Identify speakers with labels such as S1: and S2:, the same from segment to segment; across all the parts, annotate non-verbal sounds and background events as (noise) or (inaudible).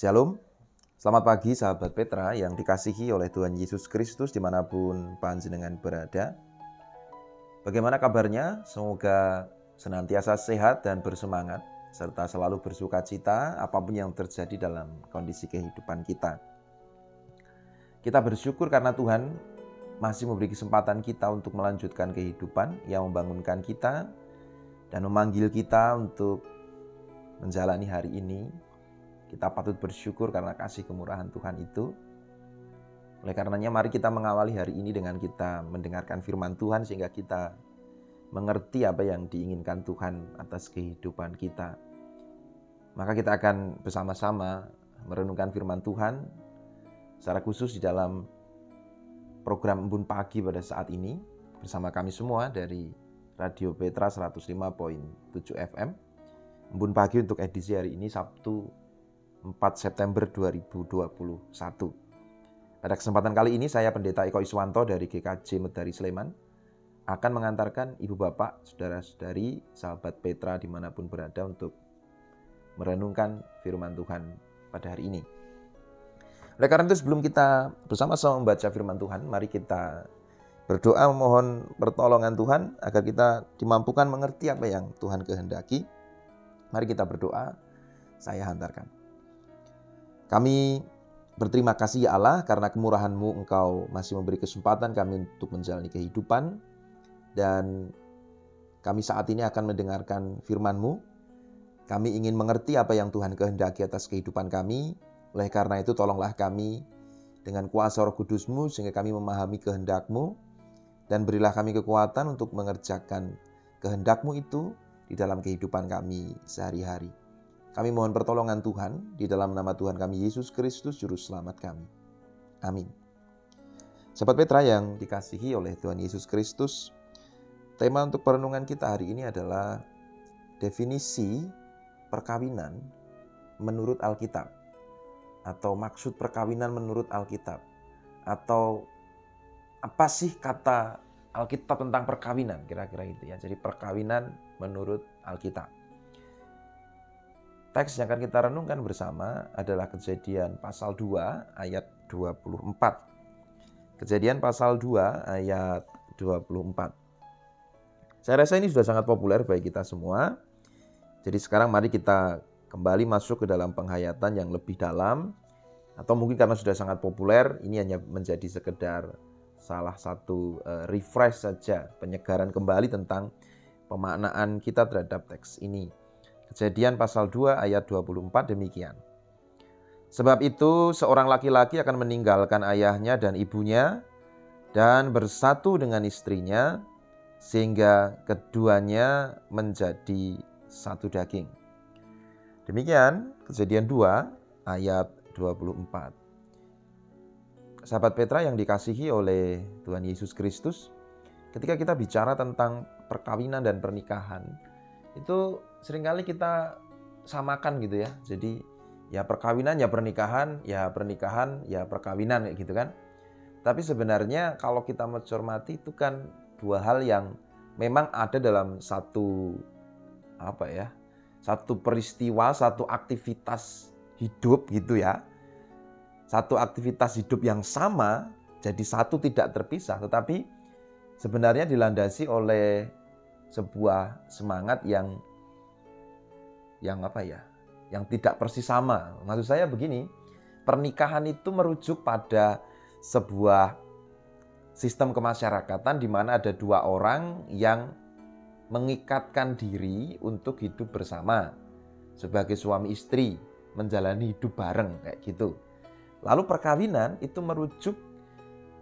S1: Shalom, selamat pagi sahabat Petra yang dikasihi oleh Tuhan Yesus Kristus di mana pun panjenengan berada. Bagaimana kabarnya? Semoga senantiasa sehat dan bersemangat, serta selalu bersuka cita apa pun yang terjadi dalam kondisi kehidupan kita. Kita bersyukur karena Tuhan masih memberi kesempatan kita untuk melanjutkan kehidupan yang membangunkan kita dan memanggil kita untuk menjalani hari ini kita patut bersyukur karena kasih kemurahan Tuhan itu. Oleh karenanya mari kita mengawali hari ini dengan kita mendengarkan firman Tuhan sehingga kita mengerti apa yang diinginkan Tuhan atas kehidupan kita. Maka kita akan bersama-sama merenungkan firman Tuhan secara khusus di dalam program Embun Pagi pada saat ini bersama kami semua dari Radio Petra 105.7 FM. Embun Pagi untuk edisi hari ini Sabtu 4 September 2021. Pada kesempatan kali ini saya Pendeta Eko Iswanto dari GKJ Medari Sleman akan mengantarkan ibu bapak, saudara-saudari, sahabat Petra di mana pun berada untuk merenungkan firman Tuhan pada hari ini. Oleh karena itu sebelum kita bersama-sama membaca firman Tuhan, mari kita berdoa memohon pertolongan Tuhan agar kita dimampukan mengerti apa yang Tuhan kehendaki. Mari kita berdoa, saya hantarkan. Kami berterima kasih ya Allah karena kemurahan-Mu Engkau masih memberi kesempatan kami untuk menjalani kehidupan dan kami saat ini akan mendengarkan firman-Mu. Kami ingin mengerti apa yang Tuhan kehendaki atas kehidupan kami. Oleh karena itu tolonglah kami dengan kuasa roh kudus-Mu sehingga kami memahami kehendak-Mu dan berilah kami kekuatan untuk mengerjakan kehendak-Mu itu di dalam kehidupan kami sehari-hari. Kami mohon pertolongan Tuhan di dalam nama Tuhan kami Yesus Kristus Juru Selamat kami. Amin. Sahabat Petra yang dikasihi oleh Tuhan Yesus Kristus, tema untuk perenungan kita hari ini adalah definisi perkawinan menurut Alkitab atau maksud perkawinan menurut Alkitab atau apa sih kata Alkitab tentang perkawinan kira-kira itu ya. Jadi perkawinan menurut Alkitab. Teks yang akan kita renungkan bersama adalah kejadian pasal 2 ayat 24. Kejadian pasal 2 ayat 24. Saya rasa ini sudah sangat populer bagi kita semua. Jadi sekarang mari kita kembali masuk ke dalam penghayatan yang lebih dalam. Atau mungkin karena sudah sangat populer, ini hanya menjadi sekedar salah satu uh, refresh saja, penyegaran kembali tentang pemaknaan kita terhadap teks ini. Kejadian pasal 2 ayat 24 demikian. Sebab itu seorang laki-laki akan meninggalkan ayahnya dan ibunya dan bersatu dengan istrinya sehingga keduanya menjadi satu daging. Demikian kejadian 2 ayat 24. Sahabat Petra yang dikasihi oleh Tuhan Yesus Kristus, ketika kita bicara tentang perkawinan dan pernikahan, itu sering kali kita samakan gitu ya. Jadi ya perkawinan ya pernikahan, ya pernikahan ya perkawinan gitu kan. Tapi sebenarnya kalau kita mencermati itu kan dua hal yang memang ada dalam satu apa ya? Satu peristiwa, satu aktivitas hidup gitu ya. Satu aktivitas hidup yang sama jadi satu tidak terpisah tetapi sebenarnya dilandasi oleh sebuah semangat yang yang apa ya? Yang tidak persis sama. Maksud saya begini, pernikahan itu merujuk pada sebuah sistem kemasyarakatan di mana ada dua orang yang mengikatkan diri untuk hidup bersama sebagai suami istri, menjalani hidup bareng kayak gitu. Lalu perkawinan itu merujuk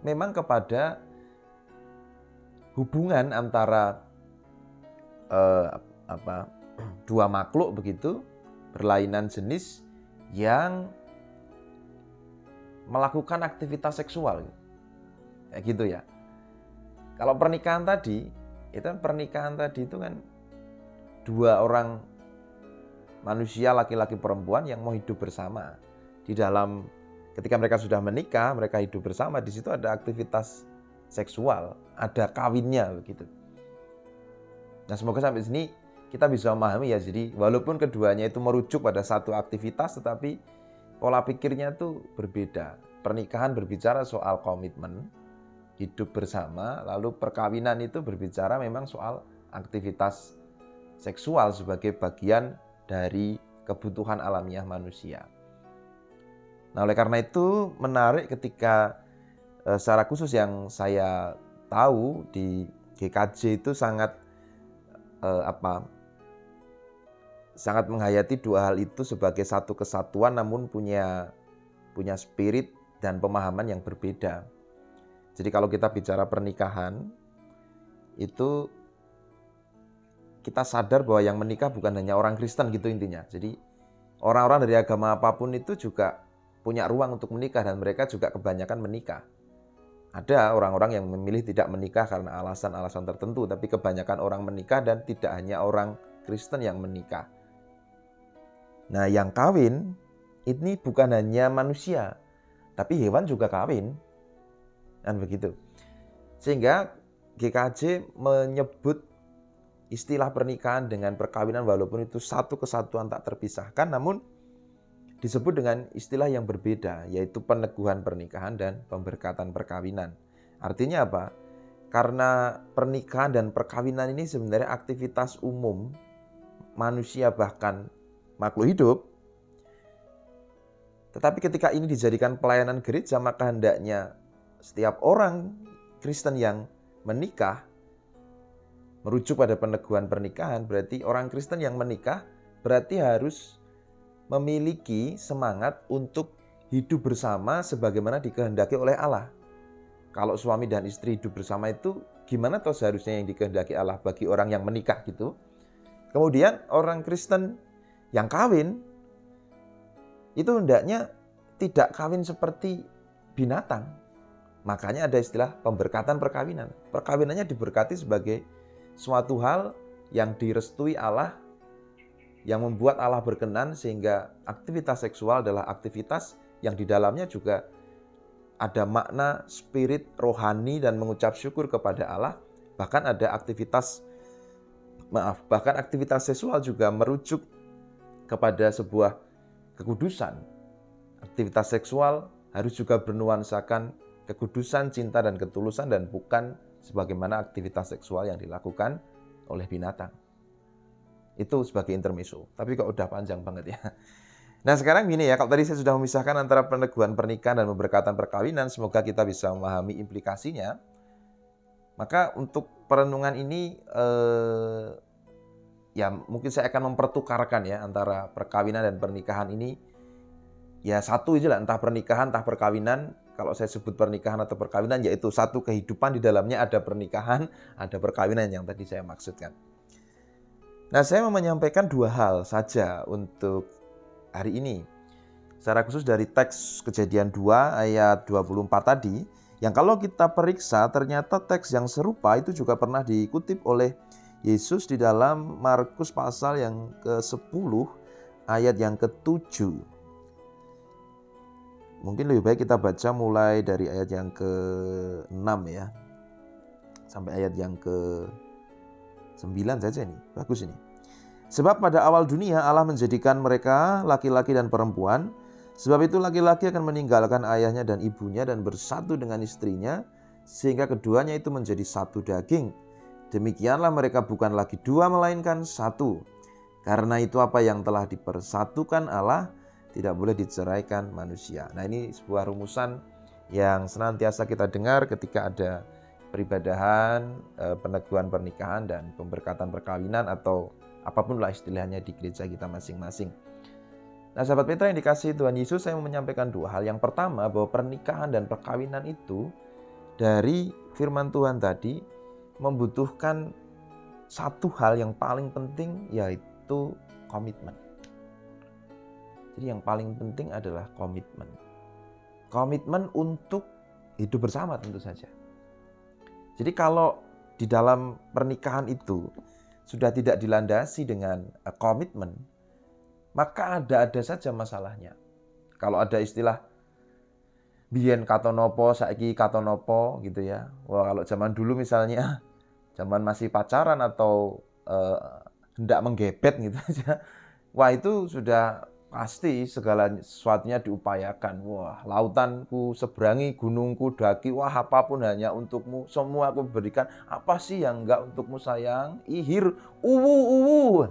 S1: memang kepada hubungan antara eh, apa (clears throat) dua makhluk begitu berlainan jenis yang melakukan aktivitas seksual. Kayak gitu ya. Kalau pernikahan tadi itu kan pernikahan tadi itu kan dua orang manusia laki-laki perempuan yang mau hidup bersama. Di dalam ketika mereka sudah menikah mereka hidup bersama di situ ada aktivitas seksual ada kawinnya begitu Nah semoga sampai sini kita bisa memahami ya. Jadi walaupun keduanya itu merujuk pada satu aktivitas tetapi pola pikirnya tuh berbeda. Pernikahan berbicara soal komitmen, hidup bersama, lalu perkawinan itu berbicara memang soal aktivitas seksual sebagai bagian dari kebutuhan alamiah manusia. Nah, oleh karena itu menarik ketika eh, secara khusus yang saya tahu di GKJ itu sangat eh, apa sangat menghayati dua hal itu sebagai satu kesatuan namun punya punya spirit dan pemahaman yang berbeda. Jadi kalau kita bicara pernikahan itu kita sadar bahwa yang menikah bukan hanya orang Kristen gitu intinya. Jadi orang-orang dari agama apa pun itu juga punya ruang untuk menikah dan mereka juga kebanyakan menikah. Ada orang-orang yang memilih tidak menikah karena alasan-alasan tertentu, tapi kebanyakan orang menikah dan tidak hanya orang Kristen yang menikah. Nah, yang kawin ini bukan hanya manusia, tapi hewan juga kawin. Kan begitu. Sehingga GKJ menyebut istilah pernikahan dengan perkawinan walaupun itu satu kesatuan tak terpisahkan namun disebut dengan istilah yang berbeda yaitu peneguhan pernikahan dan pemberkatan perkawinan. Artinya apa? Karena pernikahan dan perkawinan ini sebenarnya aktivitas umum manusia bahkan makhluk hidup. Tetapi ketika ini dijadikan pelayanan gereja maka hendaknya setiap orang Kristen yang menikah merujuk pada peneguhan pernikahan berarti orang Kristen yang menikah berarti harus memiliki semangat untuk hidup bersama sebagaimana dikehendaki oleh Allah. Kalau suami dan istri hidup bersama itu gimana toh seharusnya yang dikehendaki Allah bagi orang yang menikah gitu. Kemudian orang Kristen yang kawin itu hendaknya tidak kawin seperti binatang, Makanya ada istilah pemberkatan perkawinan. Perkawinannya diberkati sebagai suatu hal yang direstui Allah yang membuat Allah berkenan sehingga aktivitas seksual adalah aktivitas yang di dalamnya juga ada makna spirit rohani dan mengucap syukur kepada Allah. Bahkan ada aktivitas maaf, bahkan aktivitas seksual juga merujuk kepada sebuah kekudusan. Aktivitas seksual harus juga bernuansakan kekudusan, cinta, dan ketulusan dan bukan sebagaimana aktivitas seksual yang dilakukan oleh binatang. Itu sebagai intermezzo. Tapi kok udah panjang banget ya. Nah sekarang gini ya, kalau tadi saya sudah memisahkan antara peneguhan pernikahan dan pemberkatan perkawinan, semoga kita bisa memahami implikasinya. Maka untuk perenungan ini, eh, ya mungkin saya akan mempertukarkan ya antara perkawinan dan pernikahan ini. Ya satu aja lah, entah pernikahan, entah perkawinan, kalau saya sebut pernikahan atau perkawinan yaitu satu kehidupan di dalamnya ada pernikahan, ada perkawinan yang tadi saya maksudkan. Nah, saya mau menyampaikan dua hal saja untuk hari ini. Secara khusus dari teks Kejadian 2 ayat 24 tadi, yang kalau kita periksa ternyata teks yang serupa itu juga pernah dikutip oleh Yesus di dalam Markus pasal yang ke-10 ayat yang ke-7. Mungkin lebih baik kita baca mulai dari ayat yang ke-6 ya. Sampai ayat yang ke-9 saja ini. Bagus ini. Sebab pada awal dunia Allah menjadikan mereka laki-laki dan perempuan. Sebab itu laki-laki akan meninggalkan ayahnya dan ibunya dan bersatu dengan istrinya sehingga keduanya itu menjadi satu daging. Demikianlah mereka bukan lagi dua melainkan satu. Karena itu apa yang telah dipersatukan Allah tidak boleh diceraikan manusia. Nah, ini sebuah rumusan yang senantiasa kita dengar ketika ada peribadahan, eh, peneguhan pernikahan dan pemberkatan perkawinan atau apa pun lah istilahnya di gereja kita masing-masing. Nah, sahabat Petra yang dikasih Tuhan Yesus, saya mau menyampaikan dua hal. Yang pertama, bahwa pernikahan dan perkawinan itu dari firman Tuhan tadi membutuhkan satu hal yang paling penting yaitu komitmen. Jadi yang paling penting adalah komitmen. Komitmen untuk hidup bersama tentu saja. Jadi kalau di dalam pernikahan itu sudah tidak dilandasi dengan eh, komitmen, maka ada-ada saja masalahnya. Kalau ada istilah biyen katonopo, saiki katonopo gitu ya. Wah, kalau zaman dulu misalnya (laughs) zaman masih pacaran atau uh, hendak menggebet gitu (laughs) aja. Wah, itu sudah pasti segala sesuatunya diupayakan. Wah, lautanku seberangi, gunungku daki, wah apa pun hanya untukmu, semua aku berikan. Apa sih yang enggak untukmu sayang? Ihir, uwu, uwu.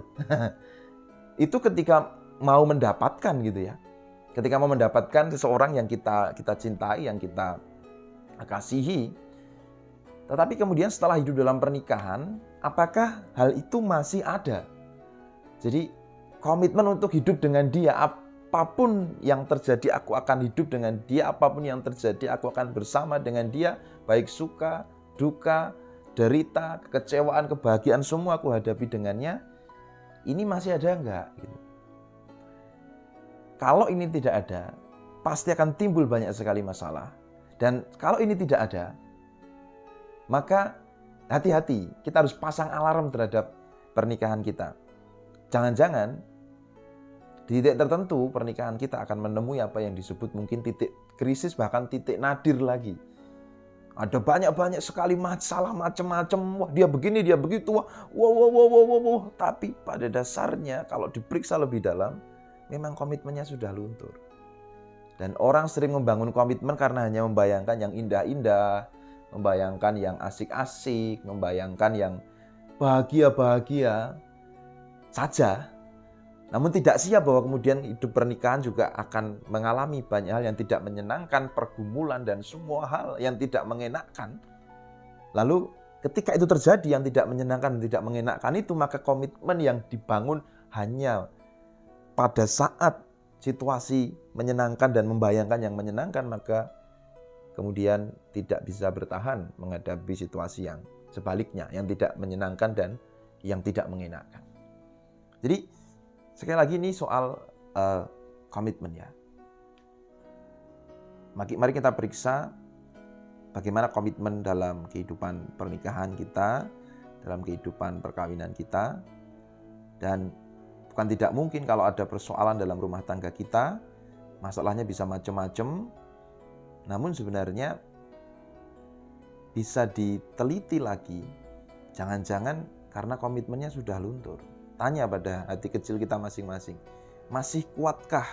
S1: (laughs) Itu ketika mau mendapatkan gitu ya. Ketika mau mendapatkan seseorang yang kita kita cintai, yang kita kasihi. Tetapi kemudian setelah hidup dalam pernikahan, apakah hal itu masih ada? Jadi komitmen untuk hidup dengan dia. Apa pun yang terjadi, aku akan hidup dengan dia. Apa pun yang terjadi, aku akan bersama dengan dia. Baik suka, duka, derita, kekecewaan, kebahagiaan, semua aku hadapi dengannya. Ini masih ada enggak? Gitu. Kalau ini tidak ada, pasti akan timbul banyak sekali masalah. Dan kalau ini tidak ada, maka hati-hati, kita harus pasang alarm terhadap pernikahan kita. Jangan-jangan di titik tertentu pernikahan kita akan menemui apa yang disebut mungkin titik krisis bahkan titik nadir lagi. Ada banyak-banyak sekali masalah macam-macam. Wah, dia begini, dia begitu. Wah, wow, wow, wow, wow, wow, wow. Tapi pada dasarnya kalau diperiksa lebih dalam, memang komitmennya sudah luntur. Dan orang sering membangun komitmen karena hanya membayangkan yang indah-indah, membayangkan yang asik-asik, membayangkan yang bahagia-bahagia saja namun tidak siap bahwa kemudian hidup pernikahan juga akan mengalami banyak hal yang tidak menyenangkan, pergumulan dan semua hal yang tidak mengenakkan. Lalu ketika itu terjadi yang tidak menyenangkan dan tidak mengenakkan itu maka komitmen yang dibangun hanya pada saat situasi menyenangkan dan membayangkan yang menyenangkan maka kemudian tidak bisa bertahan menghadapi situasi yang sebaliknya yang tidak menyenangkan dan yang tidak mengenakkan. Jadi Sekali lagi ini soal uh, komitmen ya. Mari kita periksa bagaimana komitmen dalam kehidupan pernikahan kita, dalam kehidupan perkawinan kita. Dan bukan tidak mungkin kalau ada persoalan dalam rumah tangga kita, masalahnya bisa macam-macam. Namun sebenarnya bisa diteliti lagi. Jangan-jangan karena komitmennya sudah luntur. Tanya pada hati kecil kita masing-masing, masih kuatkah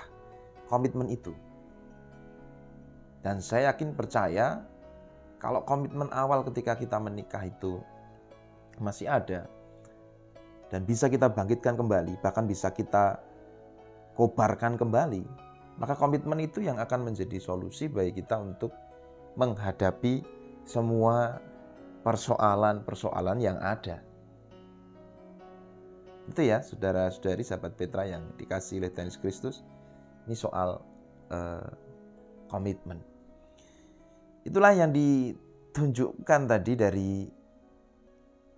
S1: komitmen itu? Dan saya yakin percaya kalau komitmen awal ketika kita menikah itu masih ada dan bisa kita bangkitkan kembali, bahkan bisa kita kobarkan kembali, maka komitmen itu yang akan menjadi solusi bagi kita untuk menghadapi semua persoalan-persoalan yang ada. Itu ya, saudara-saudari, sahabat Petra yang dikasih oleh Tuhan Kristus. Ini soal uh, komitmen. Itulah yang ditunjukkan tadi dari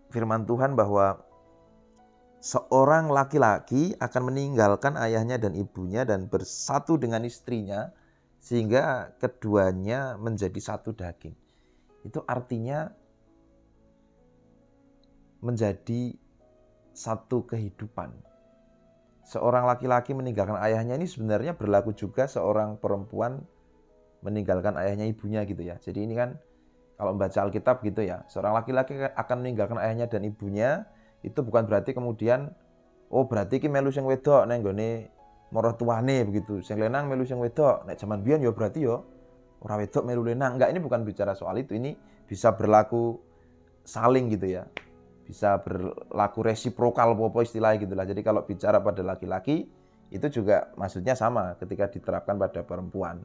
S1: firman Tuhan bahwa seorang laki-laki akan meninggalkan ayahnya dan ibunya dan bersatu dengan istrinya sehingga keduanya menjadi satu daging. Itu artinya menjadi satu kehidupan. Seorang laki-laki meninggalkan ayahnya ini sebenarnya berlaku juga seorang perempuan meninggalkan ayahnya ibunya gitu ya. Jadi ini kan kalau membaca Alkitab gitu ya, seorang laki-laki akan meninggalkan ayahnya dan ibunya itu bukan berarti kemudian oh berarti ki melu sing wedok neng gone moro tuane begitu. Sing lenang melu sing wedok. Nek zaman biyen ya berarti yo ora wedok melu lenang. Enggak, ini bukan bicara soal itu. Ini bisa berlaku saling gitu ya bisa berlaku resiprokal apa istilahnya gitulah. Jadi kalau bicara pada laki-laki itu juga maksudnya sama ketika diterapkan pada perempuan.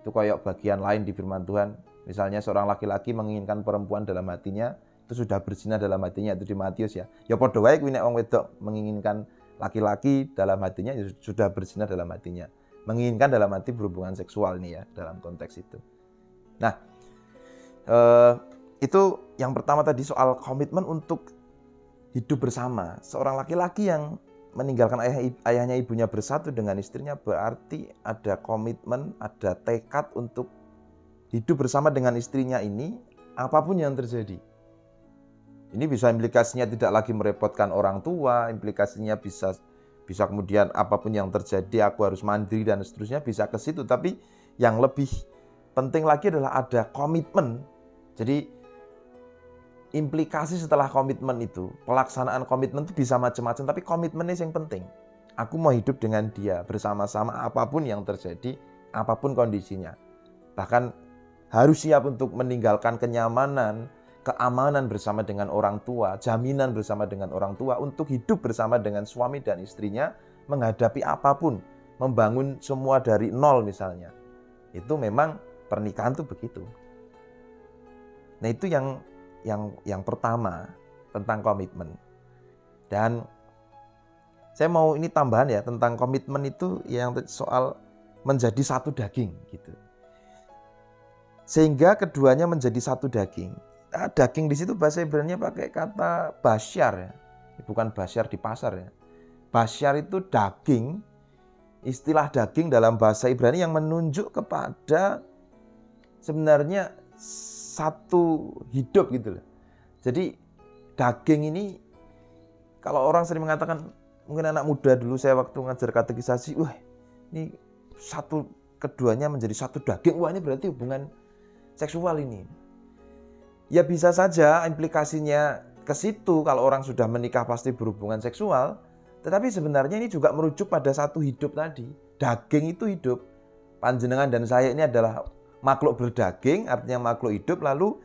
S1: Itu kayak bagian lain di firman Tuhan. Misalnya seorang laki-laki menginginkan perempuan dalam hatinya, itu sudah berzina dalam hatinya itu di Matius ya. Ya padha wae kuwi wong wedok menginginkan laki-laki dalam hatinya ya sudah berzina dalam hatinya. Menginginkan dalam hati berhubungan seksual nih ya dalam konteks itu. Nah, eh, itu yang pertama tadi soal komitmen untuk hidup bersama. Seorang laki-laki yang meninggalkan ayah, ayahnya ibunya bersatu dengan istrinya berarti ada komitmen, ada tekad untuk hidup bersama dengan istrinya ini apa pun yang terjadi. Ini bisa implikasinya tidak lagi merepotkan orang tua, implikasinya bisa bisa kemudian apa pun yang terjadi aku harus mandiri dan seterusnya bisa ke situ. Tapi yang lebih penting lagi adalah ada komitmen. Jadi implikasi setelah komitmen itu, pelaksanaan komitmen itu bisa macam-macam, tapi komitmennya yang penting. Aku mau hidup dengan dia bersama-sama apa pun yang terjadi, apa pun kondisinya. Bahkan harus siap untuk meninggalkan kenyamanan, keamanan bersama dengan orang tua, jaminan bersama dengan orang tua untuk hidup bersama dengan suami dan istrinya menghadapi apa pun, membangun semua dari nol misalnya. Itu memang pernikahan tuh begitu. Nah, itu yang yang yang pertama tentang komitmen. Dan saya mau ini tambahan ya tentang komitmen itu yang soal menjadi satu daging gitu. Sehingga keduanya menjadi satu daging. Nah, daging di situ bahasa Ibrani pakai kata basyar ya. Bukan basyar di pasar ya. Basyar itu daging, istilah daging dalam bahasa Ibrani yang menunjuk kepada sebenarnya satu hidup gitu loh. Jadi daging ini kalau orang sering mengatakan mungkin anak muda dulu saya waktu ngajar katekisasi, wah ini satu keduanya menjadi satu daging, wah ini berarti hubungan seksual ini. Ya bisa saja implikasinya ke situ kalau orang sudah menikah pasti berhubungan seksual, tetapi sebenarnya ini juga merujuk pada satu hidup tadi. Daging itu hidup. Panjenengan dan saya ini adalah makhluk berdaging, artinya makhluk hidup lalu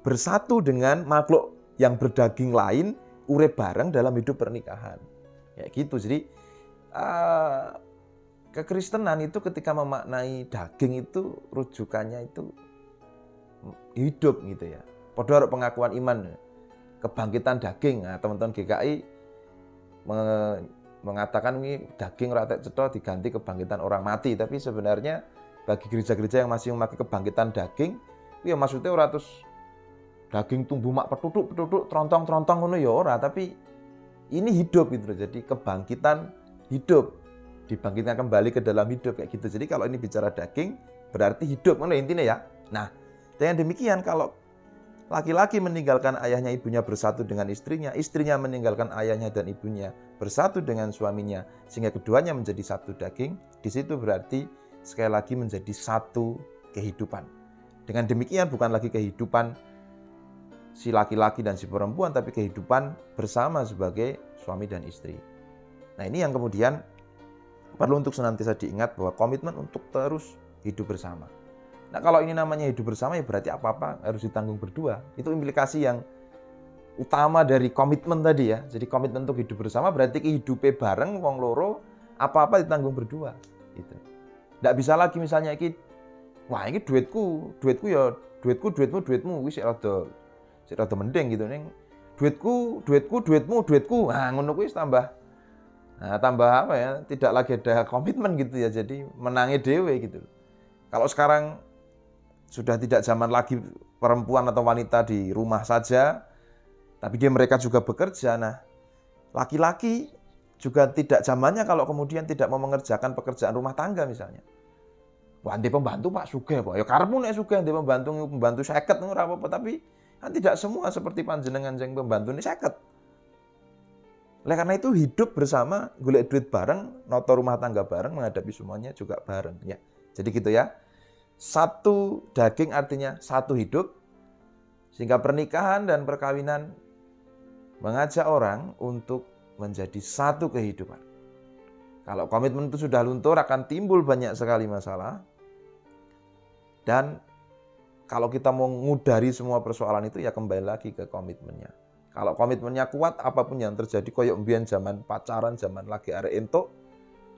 S1: bersatu dengan makhluk yang berdaging lain urep bareng dalam hidup pernikahan. Ya gitu. Jadi uh, kekristenan itu ketika memaknai daging itu rujukannya itu hidup gitu ya. Podor pengakuan iman kebangkitan daging. Nah, teman-teman GKI mengatakan ini daging rakyat ceto diganti kebangkitan orang mati. Tapi sebenarnya bagi gereja-gereja yang masih memakai kebangkitan daging ya maksudnya ratus daging tumbuh mak petuduk petuduk trontong trontong ngono ya ora tapi ini hidup gitu Jadi kebangkitan hidup. Dibangkitkan kembali ke dalam hidup kayak gitu. Jadi kalau ini bicara daging berarti hidup mana intinya ya. Nah, dengan demikian kalau laki-laki meninggalkan ayahnya ibunya bersatu dengan istrinya, istrinya meninggalkan ayahnya dan ibunya bersatu dengan suaminya sehingga keduanya menjadi satu daging, di situ berarti sekali lagi menjadi satu kehidupan. Dengan demikian bukan lagi kehidupan si laki-laki dan si perempuan, tapi kehidupan bersama sebagai suami dan istri. Nah ini yang kemudian perlu untuk senantiasa diingat bahwa komitmen untuk terus hidup bersama. Nah kalau ini namanya hidup bersama ya berarti apa-apa harus ditanggung berdua. Itu implikasi yang utama dari komitmen tadi ya. Jadi komitmen untuk hidup bersama berarti kehidupan bareng wong loro apa-apa ditanggung berdua. Gitu. Tidak bisa lagi misalnya iki wah ini duitku, duitku ya duitku, duitmu, duitmu wis rada Cek rada mending gitu ning duitku, duitku, duitmu, duitku. Nah, ngono kuwi tambah Nah, tambah apa ya? Tidak lagi ada komitmen gitu ya. Jadi menangi dewe gitu. Kalau sekarang sudah tidak zaman lagi perempuan atau wanita di rumah saja, tapi dia mereka juga bekerja. Nah, laki-laki juga tidak zamannya kalau kemudian tidak mau mengerjakan pekerjaan rumah tangga misalnya. Wah, pembantu Pak Sugih, Pak. Ya karepmu nek sugih pembantu pembantu seket ora apa-apa, tapi Kan tidak semua seperti panjenengan yang pembantu ini seket. Oleh karena itu hidup bersama, golek duit bareng, noto rumah tangga bareng, menghadapi semuanya juga bareng. Ya, jadi gitu ya. Satu daging artinya satu hidup, sehingga pernikahan dan perkawinan mengajak orang untuk menjadi satu kehidupan. Kalau komitmen itu sudah luntur akan timbul banyak sekali masalah. Dan kalau kita mau ngudari semua persoalan itu ya kembali lagi ke komitmennya. Kalau komitmennya kuat, apa pun yang terjadi, koyok mbian zaman pacaran, zaman lagi are ento,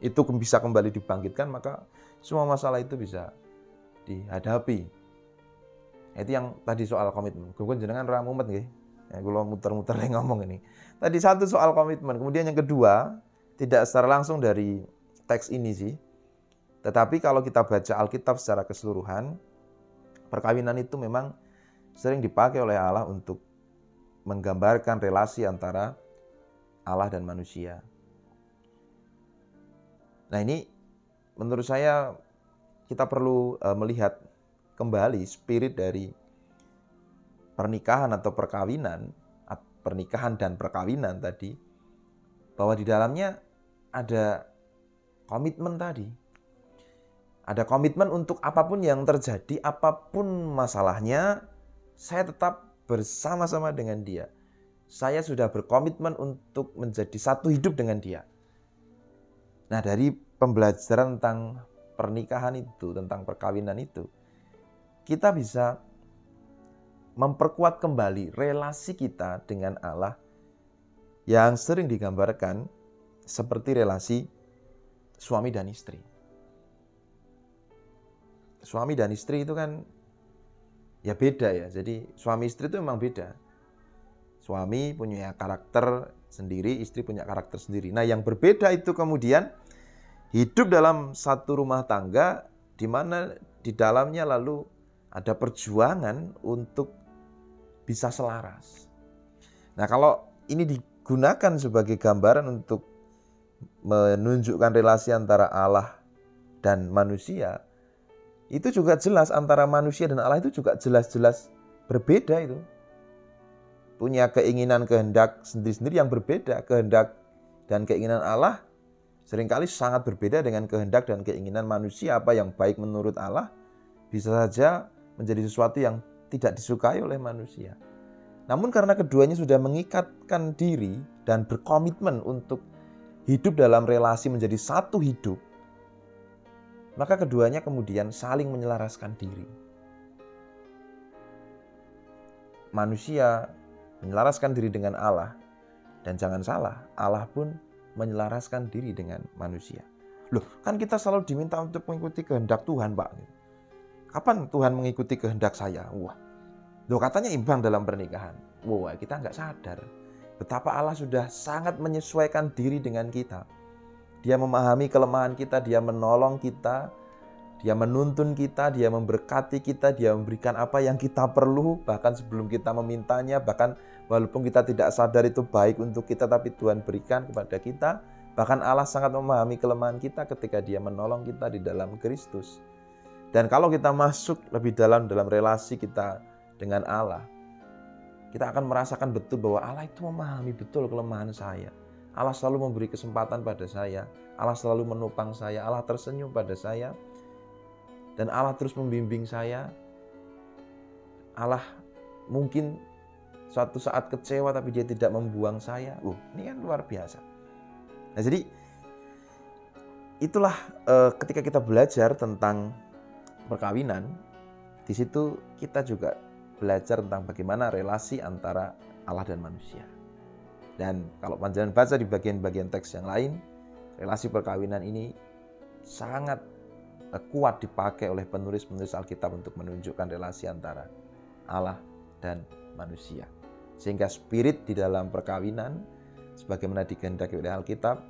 S1: itu bisa kembali dibangkitkan, maka semua masalah itu bisa dihadapi. Itu yang tadi soal komitmen. Gue jenengan ramumet nggih. Ya, gue muter-muter ngomong ini. Tadi satu soal komitmen. Kemudian yang kedua, tidak secara langsung dari teks ini sih. Tetapi kalau kita baca Alkitab secara keseluruhan, Perkawinan itu memang sering dipakai oleh Allah untuk menggambarkan relasi antara Allah dan manusia. Nah, ini menurut saya kita perlu uh, melihat kembali spirit dari pernikahan atau perkawinan, pernikahan dan perkawinan tadi bahwa di dalamnya ada komitmen tadi ada komitmen untuk apa pun yang terjadi, apa pun masalahnya, saya tetap bersama-sama dengan dia. Saya sudah berkomitmen untuk menjadi satu hidup dengan dia. Nah, dari pembelajaran tentang pernikahan itu, tentang perkawinan itu, kita bisa memperkuat kembali relasi kita dengan Allah yang sering digambarkan seperti relasi suami dan istri. Suami dan istri itu kan ya beda ya. Jadi suami istri itu memang beda. Suami punya karakter sendiri, istri punya karakter sendiri. Nah, yang berbeda itu kemudian hidup dalam satu rumah tangga di mana di dalamnya lalu ada perjuangan untuk bisa selaras. Nah, kalau ini digunakan sebagai gambaran untuk menunjukkan relasi antara Allah dan manusia, itu juga jelas antara manusia dan Allah itu juga jelas-jelas berbeda itu punya keinginan kehendak sendiri-sendiri yang berbeda. Kehendak dan keinginan Allah sering kali sangat berbeda dengan kehendak dan keinginan manusia. Apa yang baik menurut Allah bisa saja menjadi sesuatu yang tidak disukai oleh manusia. Namun karena keduanya sudah mengikatkan diri dan berkomitmen untuk hidup dalam relasi menjadi satu hidup, maka keduanya kemudian saling menyelaraskan diri. Manusia menyelaraskan diri dengan Allah. Dan jangan salah, Allah pun menyelaraskan diri dengan manusia. Loh, kan kita selalu diminta untuk mengikuti kehendak Tuhan, Pak. Kapan Tuhan mengikuti kehendak saya? Wah, loh katanya imbang dalam pernikahan. Wah, kita nggak sadar betapa Allah sudah sangat menyesuaikan diri dengan kita. Dia memahami kelemahan kita, dia menolong kita, dia menuntun kita, dia memberkati kita, dia memberikan apa yang kita perlu, bahkan sebelum kita memintanya, bahkan walaupun kita tidak sadar itu baik untuk kita, tapi Tuhan berikan kepada kita. Bahkan Allah sangat memahami kelemahan kita ketika dia menolong kita di dalam Kristus. Dan kalau kita masuk lebih dalam dalam relasi kita dengan Allah, kita akan merasakan betul bahwa Allah itu memahami betul kelemahan saya. Allah selalu memberi kesempatan pada saya. Allah selalu menopang saya. Allah tersenyum pada saya dan Allah terus membimbing saya. Allah mungkin suatu saat kecewa tapi dia tidak membuang saya. Uh, ini kan luar biasa. Nah, jadi itulah uh, ketika kita belajar tentang perkawinan, di situ kita juga belajar tentang bagaimana relasi antara Allah dan manusia. Dan kalau panjangan baca di bagian-bagian teks yang lain, relasi perkawinan ini sangat Eh, kuat dipakai oleh penulis-penulis Alkitab untuk menunjukkan relasi antara Allah dan manusia. Sehingga spirit di dalam perkawinan, sebagaimana dikehendaki oleh Alkitab,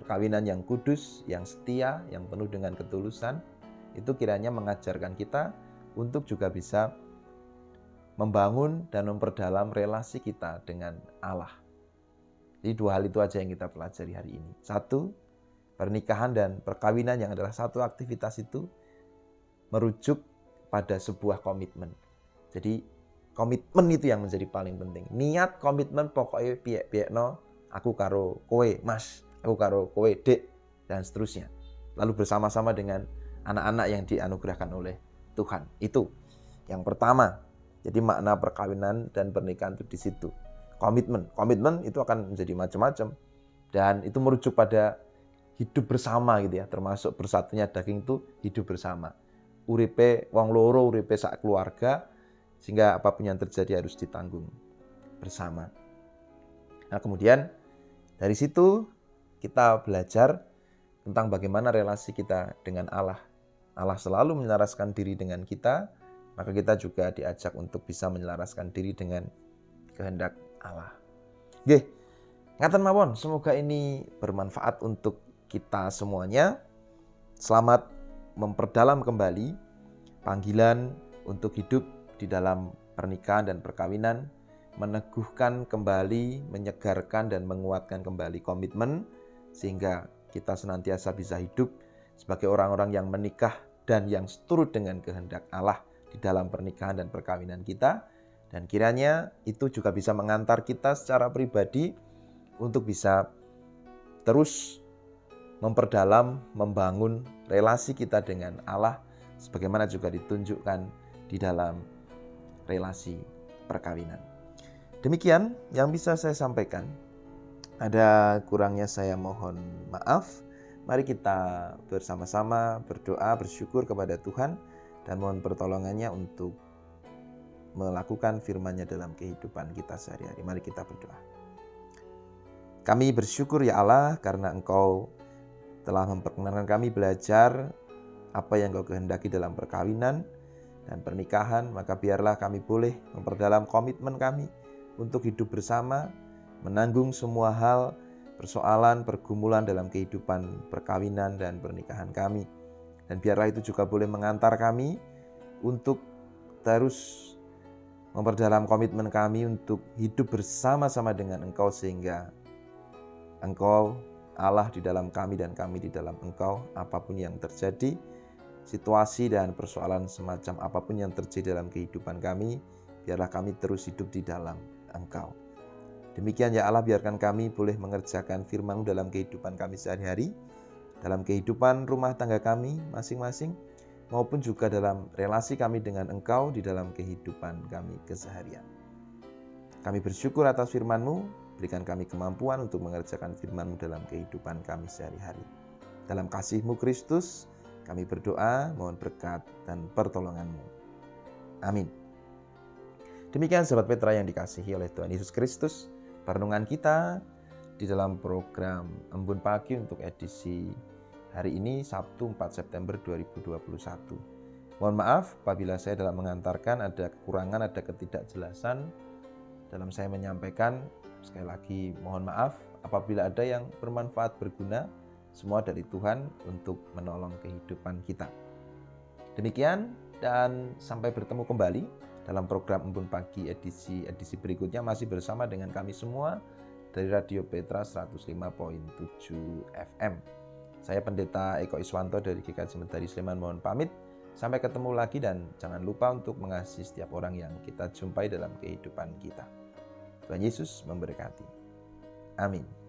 S1: perkawinan yang kudus, yang setia, yang penuh dengan ketulusan, itu kiranya mengajarkan kita untuk juga bisa membangun dan memperdalam relasi kita dengan Allah. Jadi dua hal itu aja yang kita pelajari hari ini. Satu, pernikahan dan perkawinan yang adalah satu aktivitas itu merujuk pada sebuah komitmen. Jadi komitmen itu yang menjadi paling penting. Niat komitmen pokoknya piye no aku karo kowe mas, aku karo kowe dek dan seterusnya. Lalu bersama-sama dengan anak-anak yang dianugerahkan oleh Tuhan. Itu yang pertama. Jadi makna perkawinan dan pernikahan itu di situ. Komitmen. Komitmen itu akan menjadi macam-macam dan itu merujuk pada hidup bersama gitu ya, termasuk bersatunya daging itu hidup bersama. Uripe wong loro, uripe sak keluarga, sehingga apa pun yang terjadi harus ditanggung bersama. Nah kemudian dari situ kita belajar tentang bagaimana relasi kita dengan Allah. Allah selalu menyelaraskan diri dengan kita, maka kita juga diajak untuk bisa menyelaraskan diri dengan kehendak Allah. Oke, ngaten mawon, semoga ini bermanfaat untuk kita semuanya. Selamat memperdalam kembali panggilan untuk hidup di dalam pernikahan dan perkawinan, meneguhkan kembali, menyegarkan dan menguatkan kembali komitmen sehingga kita senantiasa bisa hidup sebagai orang-orang yang menikah dan yang seturut dengan kehendak Allah di dalam pernikahan dan perkawinan kita dan kiranya itu juga bisa mengantar kita secara pribadi untuk bisa terus memperdalam, membangun relasi kita dengan Allah sebagaimana juga ditunjukkan di dalam relasi perkawinan. Demikian yang bisa saya sampaikan. Ada kurangnya saya mohon maaf. Mari kita bersama-sama berdoa, bersyukur kepada Tuhan, dan mohon pertolongannya untuk melakukan firman-Nya dalam kehidupan kita sehari-hari. Mari kita berdoa. Kami bersyukur ya Allah karena Engkau telah memperkenankan kami belajar apa yang Engkau kehendaki dalam perkawinan dan pernikahan, maka biarlah kami boleh memperdalam komitmen kami untuk hidup bersama, menanggung semua hal persoalan, pergumulan dalam kehidupan perkawinan dan pernikahan kami. Dan biarlah itu juga boleh mengantar kami untuk terus memperdalam komitmen kami untuk hidup bersama-sama dengan Engkau sehingga Engkau Allah di dalam kami dan kami di dalam Engkau apa pun yang terjadi situasi dan persoalan semacam apa pun yang terjadi dalam kehidupan kami biarlah kami terus hidup di dalam Engkau Demikian ya Allah biarkan kami boleh mengerjakan firman dalam kehidupan kami sehari-hari, dalam kehidupan rumah tangga kami masing-masing, maupun juga dalam relasi kami dengan Engkau di dalam kehidupan kami keseharian. Kami bersyukur atas firman-Mu, berikan kami kemampuan untuk mengerjakan firman-Mu dalam kehidupan kami sehari-hari. Dalam kasih-Mu Kristus, kami berdoa, mohon berkat dan pertolongan-Mu. Amin. Demikian sahabat Petra yang dikasihi oleh Tuhan Yesus Kristus perenungan kita di dalam program Embun Pagi untuk edisi hari ini Sabtu 4 September 2021. Mohon maaf apabila saya dalam mengantarkan ada kekurangan, ada ketidakjelasan dalam saya menyampaikan. Sekali lagi mohon maaf apabila ada yang bermanfaat berguna semua dari Tuhan untuk menolong kehidupan kita. Demikian dan sampai bertemu kembali dalam program Embun Pagi edisi edisi berikutnya masih bersama dengan kami semua dari Radio Petra 105.7 FM. Saya Pendeta Eko Iswanto dari GKJ Sementari Sleman mohon pamit. Sampai ketemu lagi dan jangan lupa untuk mengasihi setiap orang yang kita jumpai dalam kehidupan kita. Tuhan Yesus memberkati. Amin.